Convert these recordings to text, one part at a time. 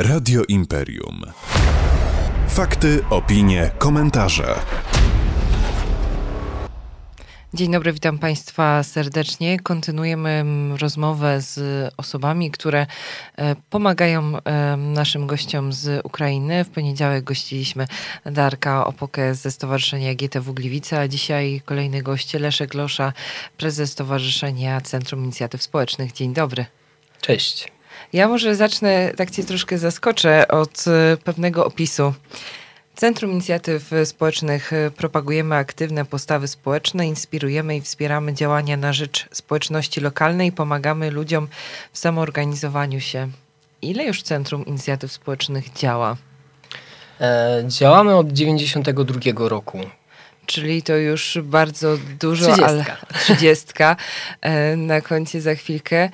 Radio Imperium. Fakty, opinie, komentarze. Dzień dobry, witam Państwa serdecznie. Kontynuujemy mm, rozmowę z osobami, które e, pomagają e, naszym gościom z Ukrainy. W poniedziałek gościliśmy Darka Opokę ze Stowarzyszenia GTW Gliwice, a dzisiaj kolejny gość Leszek Losza, prezes Stowarzyszenia Centrum Inicjatyw Społecznych. Dzień dobry. Cześć. Ja może zacznę, tak cię troszkę zaskoczę, od e, pewnego opisu. Centrum Inicjatyw Społecznych propagujemy aktywne postawy społeczne, inspirujemy i wspieramy działania na rzecz społeczności lokalnej, pomagamy ludziom w samoorganizowaniu się. Ile już Centrum Inicjatyw Społecznych działa? E, działamy od 92 roku. Czyli to już bardzo dużo, 30. ale trzydziestka e, na koncie za chwilkę.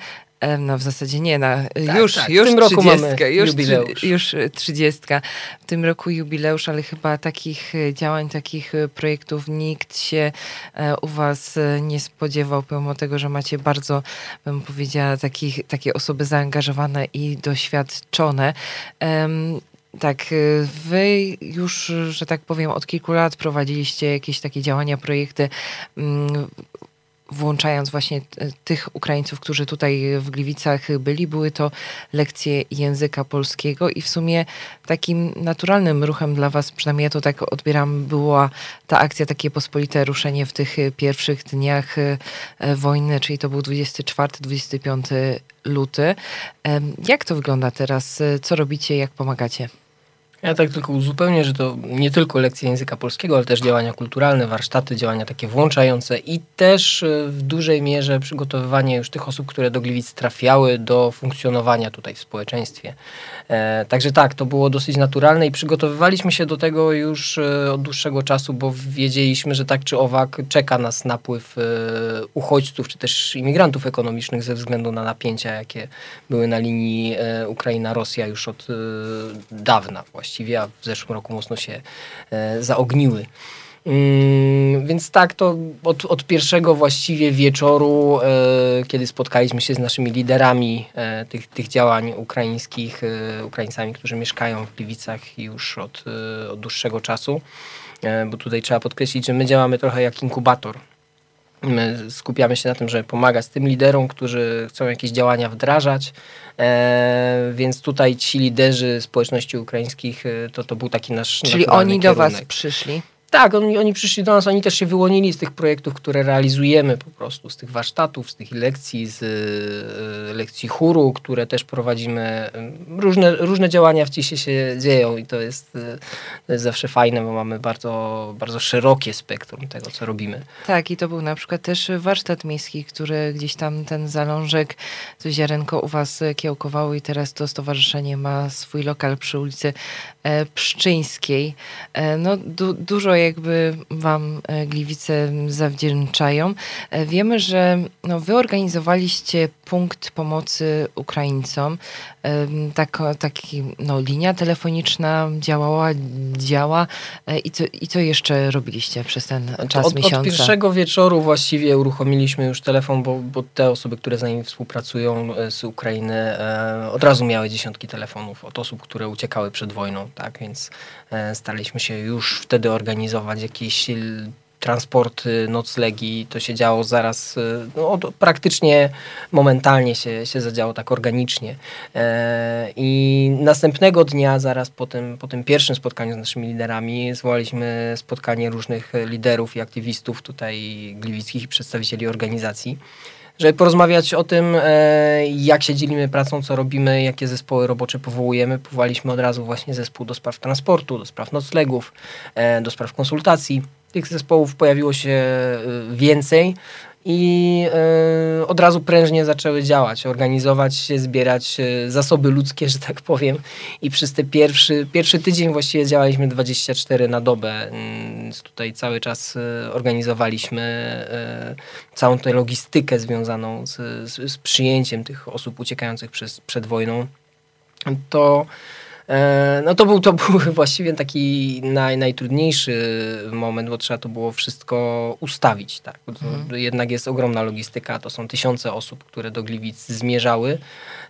No w zasadzie nie, na, Tak, już, tak. Już tym roku 30, mamy już, jubileusz. Już trzydziestka. W tym roku jubileusz, ale chyba takich e, działań, takich e, projektów nikt się e, u was nie spodziewał, pomimo tego, że macie bardzo, bym powiedziała, takich, takie osoby zaangażowane i doświadczone. Em, tak, wy już, że tak powiem, od kilku lat prowadziliście jakieś takie działania, projekty, mm, włączając właśnie t- tych Ukraińców, którzy tutaj w Gliwicach byli, były to lekcje języka polskiego i w sumie takim naturalnym ruchem dla was, przynajmniej ja to tak odbieram, była ta akcja, takie pospolite ruszenie w tych e, pierwszych dniach e, e, wojny, czyli to był 24-25 luty. Jak to wygląda teraz? E, Co robicie, jak pomagacie? Ja tak tylko uzupełnię, że to nie tylko lekcje języka polskiego, ale też działania kulturalne, warsztaty, działania takie włączające i też e, w dużej mierze przygotowywanie już tych osób, które do Gliwic trafiały do funkcjonowania tutaj w społeczeństwie. E, także tak, to było dosyć naturalne i przygotowywaliśmy się do tego już e, od dłuższego czasu, bo wiedzieliśmy, że tak czy owak czeka nas napływ e, uchodźców czy też imigrantów ekonomicznych ze względu na napięcia, jakie były na linii e, Ukraina-Rosja już od dawna właściwie, a w zeszłym roku mocno się e, zaogniły. Mm, więc tak, to od, od pierwszego właściwie wieczoru, e, kiedy spotkaliśmy się z naszymi liderami e, tych, tych działań ukraińskich, e, Ukraińcami, którzy mieszkają w Gliwicach już od, e, od dłuższego czasu, e, bo tutaj trzeba podkreślić, że my działamy trochę jak inkubator. My skupiamy się na tym, żeby pomagać tym liderom, którzy chcą jakieś działania wdrażać, e, więc tutaj ci liderzy społeczności ukraińskich, e, to, to był taki nasz Czyli oni do was kierunek. przyszli? Tak, oni, oni przyszli do nas, oni też się wyłonili z tych projektów, które realizujemy po prostu, z tych warsztatów, z tych lekcji, z e, lekcji chóru, które też prowadzimy. Różne, różne działania w się dzieją i to jest, e, to jest zawsze fajne, bo mamy bardzo, bardzo szerokie spektrum tego, co robimy. Tak, i to był na przykład też warsztat miejski, który gdzieś tam ten zalążek, to ziarenko u was kiełkowało i teraz to stowarzyszenie ma swój lokal przy ulicy Pszczyńskiej. E, no du, dużo jakby wam e, Gliwice zawdzięczają. E, wiemy, że no, wy organizowaliście punkt pomocy Ukraińcom. Tak, taki, no, linia telefoniczna działała, działa. E, I co, I co jeszcze robiliście przez ten czas od, miesiąca? od pierwszego wieczoru właściwie uruchomiliśmy już telefon, bo, bo te osoby, które z nami współpracują e, z Ukrainy, e, od razu miały dziesiątki telefonów od osób, które uciekały przed wojną, tak, więc e, staraliśmy się już wtedy organizować jakieś transporty, noclegi, to się działo zaraz, e, no, od, praktycznie momentalnie się, się zadziało tak organicznie. E, I następnego dnia, zaraz po tym, po tym pierwszym spotkaniu z naszymi liderami, zwołaliśmy spotkanie różnych liderów i aktywistów tutaj gliwickich i przedstawicieli organizacji, żeby porozmawiać o tym, e, jak się dzielimy pracą, co robimy, jakie zespoły robocze powołujemy. Powołaliśmy od razu właśnie zespół do spraw transportu, do spraw noclegów, e, do spraw konsultacji. Tych zespołów pojawiło się e, więcej i e, od razu prężnie zaczęły działać, organizować się, zbierać e, zasoby ludzkie, że tak powiem. I przez ten pierwszy, pierwszy tydzień właściwie działaliśmy 24 na dobę. Więc tutaj cały czas e, organizowaliśmy całą tę logistykę związaną z, z, z przyjęciem tych osób uciekających przez, przed wojną. To no to był, to był właściwie taki naj, najtrudniejszy moment, bo trzeba to było wszystko ustawić. Tak? Mhm. Jednak jest ogromna logistyka, to są tysiące osób, które do Gliwic zmierzały.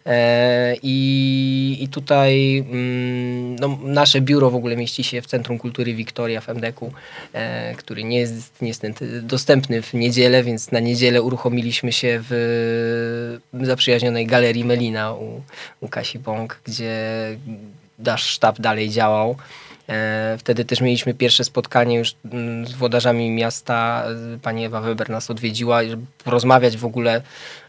E, I, I tutaj mm, no, nasze biuro w ogóle mieści się w Centrum Kultury Wiktoria w MDK-u, e, który nie jest niestety dostępny w niedzielę, więc na niedzielę uruchomiliśmy się w zaprzyjaźnionej Galerii Melina u, u Kasi Bąk, gdzie nasz sztab dalej działał. E, wtedy też mieliśmy pierwsze spotkanie już mm, z włodarzami miasta. Pani Ewa Weber nas odwiedziła, żeby porozmawiać w ogóle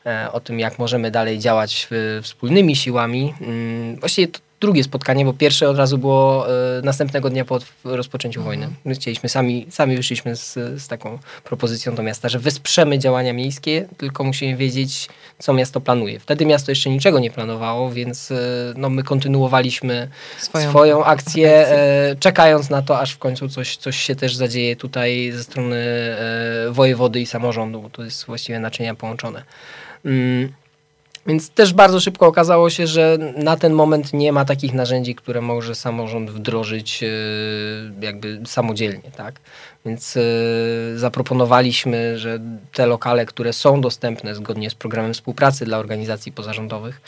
e, o tym, jak możemy dalej działać wspólnymi siłami. Mm, właściwie to drugie spotkanie, bo pierwsze od razu było e, następnego dnia po rozpoczęciu mhm. wojny. My chcieliśmy, sami, sami wyszliśmy z, z taką propozycją do miasta, że wesprzemy działania miejskie, tylko musimy wiedzieć, co miasto planuje. Wtedy miasto jeszcze niczego nie planowało, więc e, no, my kontynuowaliśmy swoją, swoją akcję, akcję. E, czekając na to, aż w końcu coś, coś się też zadzieje tutaj ze strony e, wojewody i samorządu, bo to jest właściwie naczynia połączone. Mm. Więc też bardzo szybko okazało się, że na ten moment nie ma takich narzędzi, które może samorząd wdrożyć jakby samodzielnie, tak? Więc e, zaproponowaliśmy, że te lokale, które są dostępne zgodnie z programem współpracy dla organizacji pozarządowych,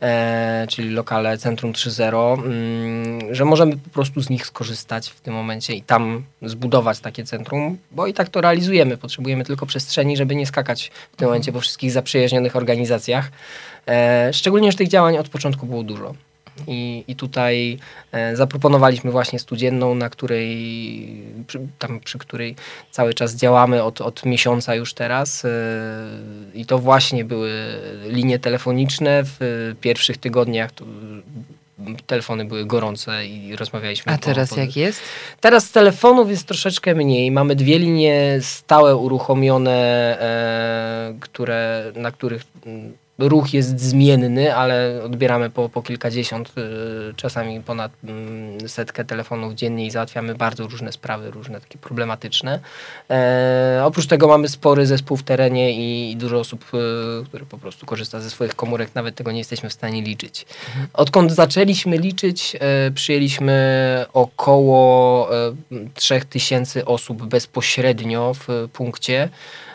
e, czyli lokale Centrum 3.0, mm, że możemy po prostu z nich skorzystać w tym momencie i tam zbudować takie centrum, bo i tak to realizujemy. Potrzebujemy tylko przestrzeni, żeby nie skakać w tym momencie po wszystkich zaprzyjaźnionych organizacjach. E, szczególnie, że tych działań od początku było dużo. I, I tutaj e, zaproponowaliśmy właśnie studzienną, na której, przy, tam przy której cały czas działamy od, od miesiąca już teraz. E, I to właśnie były linie telefoniczne. W pierwszych tygodniach to telefony były gorące i rozmawialiśmy. A teraz po, jak jest? Teraz telefonów jest troszeczkę mniej. Mamy dwie linie stałe uruchomione, e, które, na których ruch jest zmienny, ale odbieramy po, po kilkadziesiąt, y, czasami ponad mm, setkę telefonów dziennie i załatwiamy bardzo różne sprawy, różne takie problematyczne. E, oprócz tego mamy spory zespół w terenie i, i dużo osób, y, które po prostu korzysta ze swoich komórek, nawet tego nie jesteśmy w stanie liczyć. Odkąd zaczęliśmy liczyć, e, przyjęliśmy około e, 3000 osób bezpośrednio w punkcie.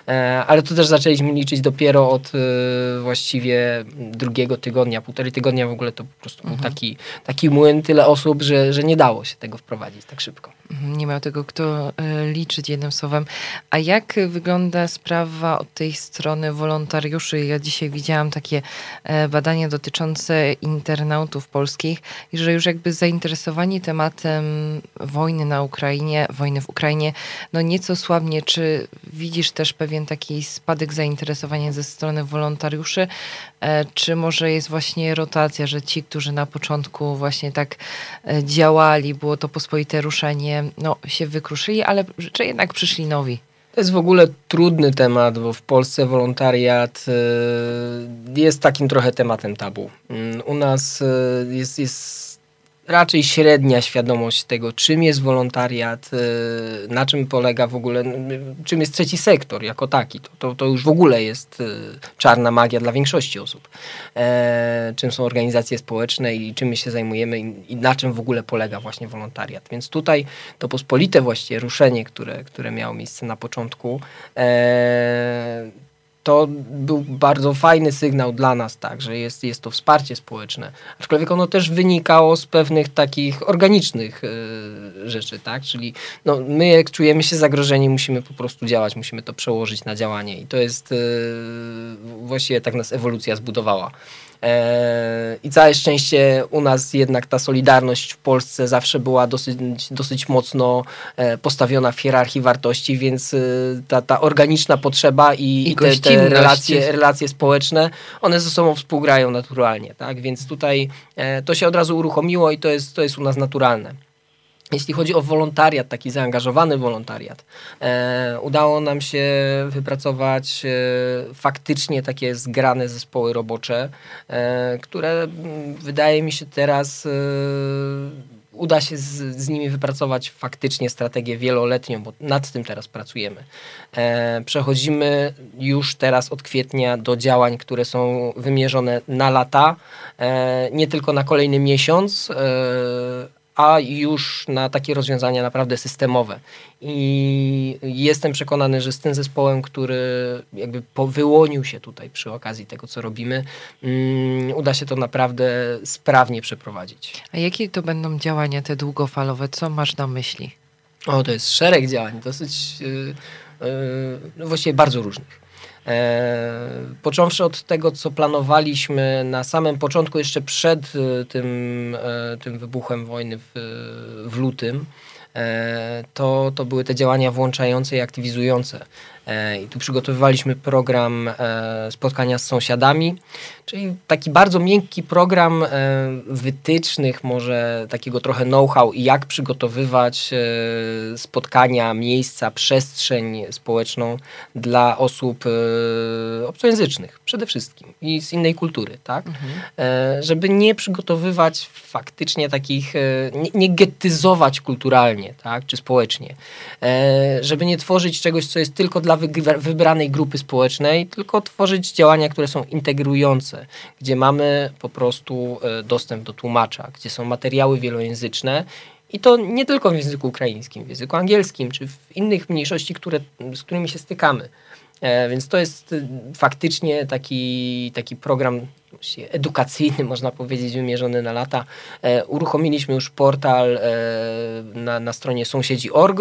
E, ale to też zaczęliśmy liczyć dopiero od e, właściwie drugiego tygodnia, półtorej tygodnia w ogóle to po prostu mhm. był taki, taki młyn, tyle osób, że, że nie dało się tego wprowadzić tak szybko. Mhm, nie miał tego kto e, liczyć jednym słowem. A jak wygląda sprawa od tej strony wolontariuszy? Ja dzisiaj widziałam takie badania dotyczące internautów polskich i że już jakby zainteresowani tematem wojny na Ukrainie, wojny w Ukrainie, no nieco słabnie. Czy widzisz też pewien pewien taki spadek zainteresowania ze strony wolontariuszy, e, czy może jest właśnie rotacja, że ci, którzy na początku właśnie tak e, działali, było to pospolite ruszenie, no się wykruszyli, ale czy jednak przyszli nowi? To jest w ogóle trudny temat, bo w Polsce wolontariat e, jest takim trochę tematem tabu. Mm, u nas jest, jest raczej średnia świadomość tego, czym jest wolontariat, y, na czym polega w ogóle, czym jest trzeci sektor jako taki. To, to, to już w ogóle jest y, czarna magia dla większości osób. E, czym są organizacje społeczne i czym my się zajmujemy i, i, na czym w ogóle polega właśnie wolontariat. Więc tutaj to pospolite właściwie ruszenie, które, które miało miejsce na początku, e, to był bardzo fajny sygnał dla nas, tak, że jest, jest to wsparcie społeczne. Aczkolwiek ono też wynikało z pewnych takich organicznych y, rzeczy, tak, czyli no, my jak czujemy się zagrożeni, musimy po prostu działać, musimy to przełożyć na działanie i to jest y, właściwie tak nas ewolucja zbudowała. E, I całe szczęście u nas jednak ta solidarność w Polsce zawsze była dosyć, dosyć mocno e, postawiona w hierarchii wartości, więc e, ta, ta organiczna potrzeba i, I te, te relacje, relacje społeczne, one ze sobą współgrają naturalnie. Tak? Więc tutaj to się od razu uruchomiło i to jest, to jest u nas naturalne. Jeśli chodzi o wolontariat, taki zaangażowany wolontariat, e, udało nam się wypracować e, faktycznie takie zgrane zespoły robocze, e, które wydaje mi się teraz uda się z, z nimi wypracować faktycznie strategię wieloletnią, bo nad tym teraz pracujemy. E, przechodzimy już teraz od kwietnia do działań, które są wymierzone na lata, e, nie tylko na kolejny miesiąc, e, a już na takie rozwiązania naprawdę systemowe. I jestem przekonany, że z tym zespołem, który jakby wyłonił się tutaj przy okazji tego, co robimy, um, uda się to naprawdę sprawnie przeprowadzić. A jakie to będą działania te długofalowe? Co masz na myśli? O, to jest szereg działań, dosyć, yy, yy, no właściwie bardzo różnych. E, począwszy od tego, co planowaliśmy na samym początku, jeszcze przed e, tym, e, tym wybuchem wojny w, w lutym, to, to były te działania włączające i aktywizujące. I tu przygotowywaliśmy program spotkania z sąsiadami, czyli taki bardzo miękki program wytycznych, może takiego trochę know-how jak przygotowywać spotkania, miejsca, przestrzeń społeczną dla osób obcojęzycznych przede wszystkim i z innej kultury, tak? Mhm. Żeby nie przygotowywać faktycznie takich, nie, nie gettyzować kulturalnie, tak? Czy społecznie. Żeby nie tworzyć czegoś, co jest tylko dla wybranej grupy społecznej, tylko tworzyć działania, które są integrujące, gdzie mamy po prostu e, dostęp do tłumacza, gdzie są materiały wielojęzyczne i to nie tylko w języku ukraińskim, w języku angielskim, czy w innych mniejszości, które, z którymi się stykamy. E, więc to jest e, faktycznie taki, taki program edukacyjny, można powiedzieć, wymierzony na lata. uruchomiliśmy już portal na, na stronie sąsiedzi.org,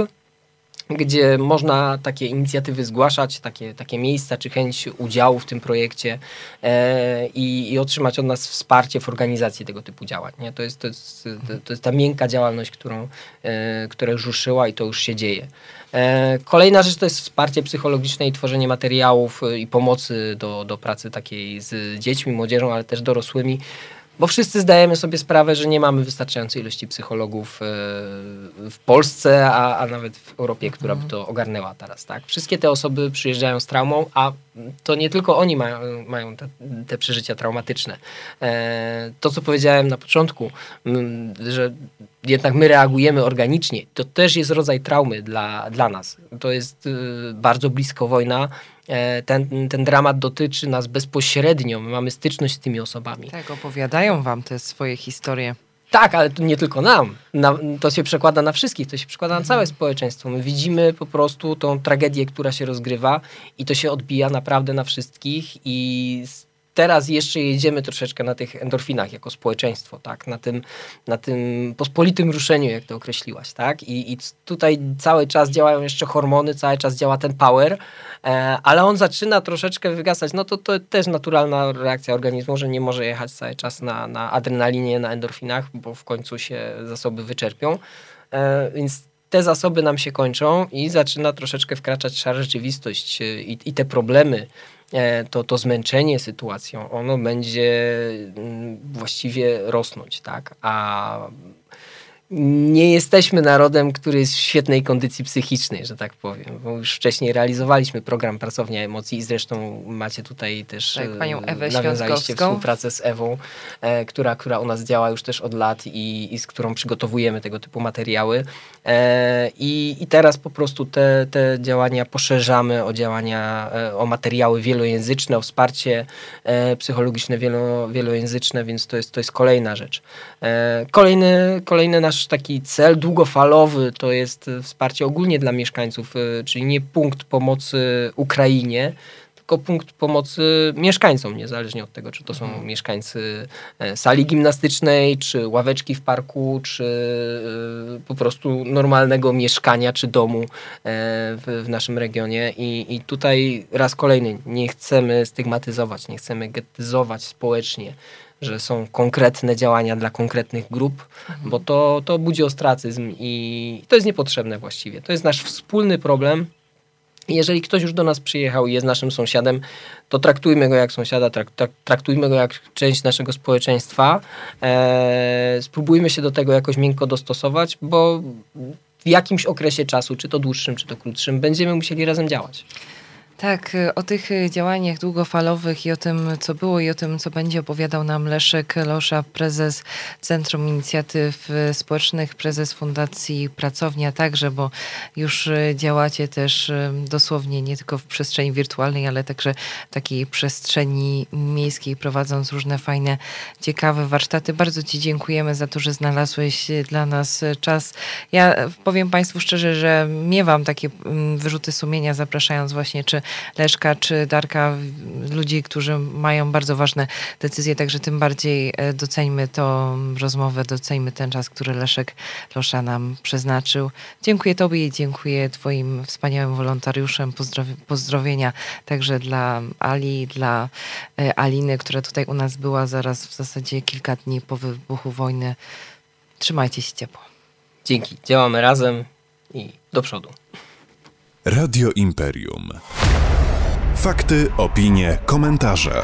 gdzie można takie inicjatywy zgłaszać, takie, takie miejsca czy chęć udziału w tym projekcie e, i, i, otrzymać od nas wsparcie w organizacji tego typu działań. Nie? To, jest, to, jest, to jest ta miękka działalność, którą, e, która już ruszyła i to już się dzieje. E, kolejna rzecz to jest wsparcie psychologiczne i tworzenie materiałów i pomocy do, do pracy takiej z dziećmi, młodzieżą, ale też dorosłymi bo wszyscy zdajemy sobie sprawę, że nie mamy wystarczającej ilości psychologów e, w Polsce, a, a nawet w Europie, która by to ogarnęła teraz. Tak? Wszystkie te osoby przyjeżdżają z traumą, a to nie tylko oni mają, mają te, te przeżycia traumatyczne. E, to, co powiedziałem na początku, że jednak my reagujemy organicznie, to też jest rodzaj traumy dla, dla nas. To jest y, bardzo blisko wojna E, ten, ten dramat dotyczy nas bezpośrednio, my mamy styczność z tymi osobami. Tak, opowiadają wam te swoje historie. Tak, ale to nie tylko nam. Na, to się przekłada na wszystkich, to się przekłada na całe społeczeństwo. My widzimy po prostu tą tragedię, która się rozgrywa i to się odbija naprawdę na wszystkich i teraz jeszcze jedziemy troszeczkę na tych endorfinach jako społeczeństwo, tak? Na tym, na tym pospolitym ruszeniu, jak to określiłaś, tak? I, I tutaj cały czas działają jeszcze hormony, cały czas działa ten power, e, ale on zaczyna troszeczkę wygasać. No to, to też naturalna reakcja organizmu, że nie może jechać cały czas na, na adrenalinie, na endorfinach, bo w końcu się zasoby wyczerpią. E, więc te zasoby nam się kończą i zaczyna troszeczkę wkraczać szara rzeczywistość e, i, i te problemy, to, to zmęczenie sytuacją, ono będzie mm, właściwie rosnąć, tak? A nie jesteśmy narodem, który jest w świetnej kondycji psychicznej, że tak powiem. Bo już wcześniej realizowaliśmy program Pracownia Emocji i zresztą macie tutaj też tak, panią Ewę e, nawiązaliście współpracę z Ewą, e, która, która u nas działa już też od lat i, i z którą przygotowujemy tego typu materiały. E, I, I teraz po prostu te, te działania poszerzamy o działania, e, o materiały wielojęzyczne, o wsparcie e, psychologiczne wielo, wielojęzyczne, więc to jest, to jest kolejna rzecz. E, kolejny, kolejny nasz nasz taki cel długofalowy to jest wsparcie ogólnie dla mieszkańców, y, czyli nie punkt pomocy Ukrainie, tylko punkt pomocy mieszkańcom, niezależnie od tego, czy to są mhm. mieszkańcy e, sali gimnastycznej, czy ławeczki w parku, czy e, po prostu normalnego mieszkania, czy domu e, w, naszym regionie. I, I tutaj raz kolejny, nie chcemy stygmatyzować, nie chcemy gettyzować społecznie że są konkretne działania dla konkretnych grup, bo to, to budzi ostracyzm i to jest niepotrzebne właściwie. To jest nasz wspólny problem. Jeżeli ktoś już do nas przyjechał i jest naszym sąsiadem, to traktujmy go jak sąsiada, trak, trak, traktujmy go jak część naszego społeczeństwa. Eee, spróbujmy się do tego jakoś miękko dostosować, bo w jakimś okresie czasu, czy to dłuższym, czy to krótszym, będziemy musieli razem działać. Tak, o tych działaniach długofalowych i o tym, co było i o tym, co będzie opowiadał nam Leszek Losza, prezes Centrum Inicjatyw Społecznych, prezes Fundacji Pracownia także, bo już działacie też dosłownie nie tylko w przestrzeni wirtualnej, ale także takiej przestrzeni miejskiej, prowadząc różne fajne, ciekawe warsztaty. Bardzo Ci dziękujemy za to, że znalazłeś dla nas czas. Ja powiem Państwu szczerze, że miewam takie mm, wyrzuty sumienia, zapraszając właśnie czy Leszka, czy Darka, ludzi, którzy mają bardzo ważne decyzje, także tym bardziej e, doceńmy tą rozmowę, doceńmy ten czas, który Leszek Losza nam przeznaczył. Dziękuję Tobie i dziękuję Twoim wspaniałym wolontariuszem. Pozdrowi pozdrowienia także dla Ali, dla e, Aliny, która tutaj u nas była zaraz w zasadzie kilka dni po wybuchu wojny. Trzymajcie się ciepło. Dzięki. Działamy razem i do przodu. Radio Imperium. Fakty, opinie, komentarze.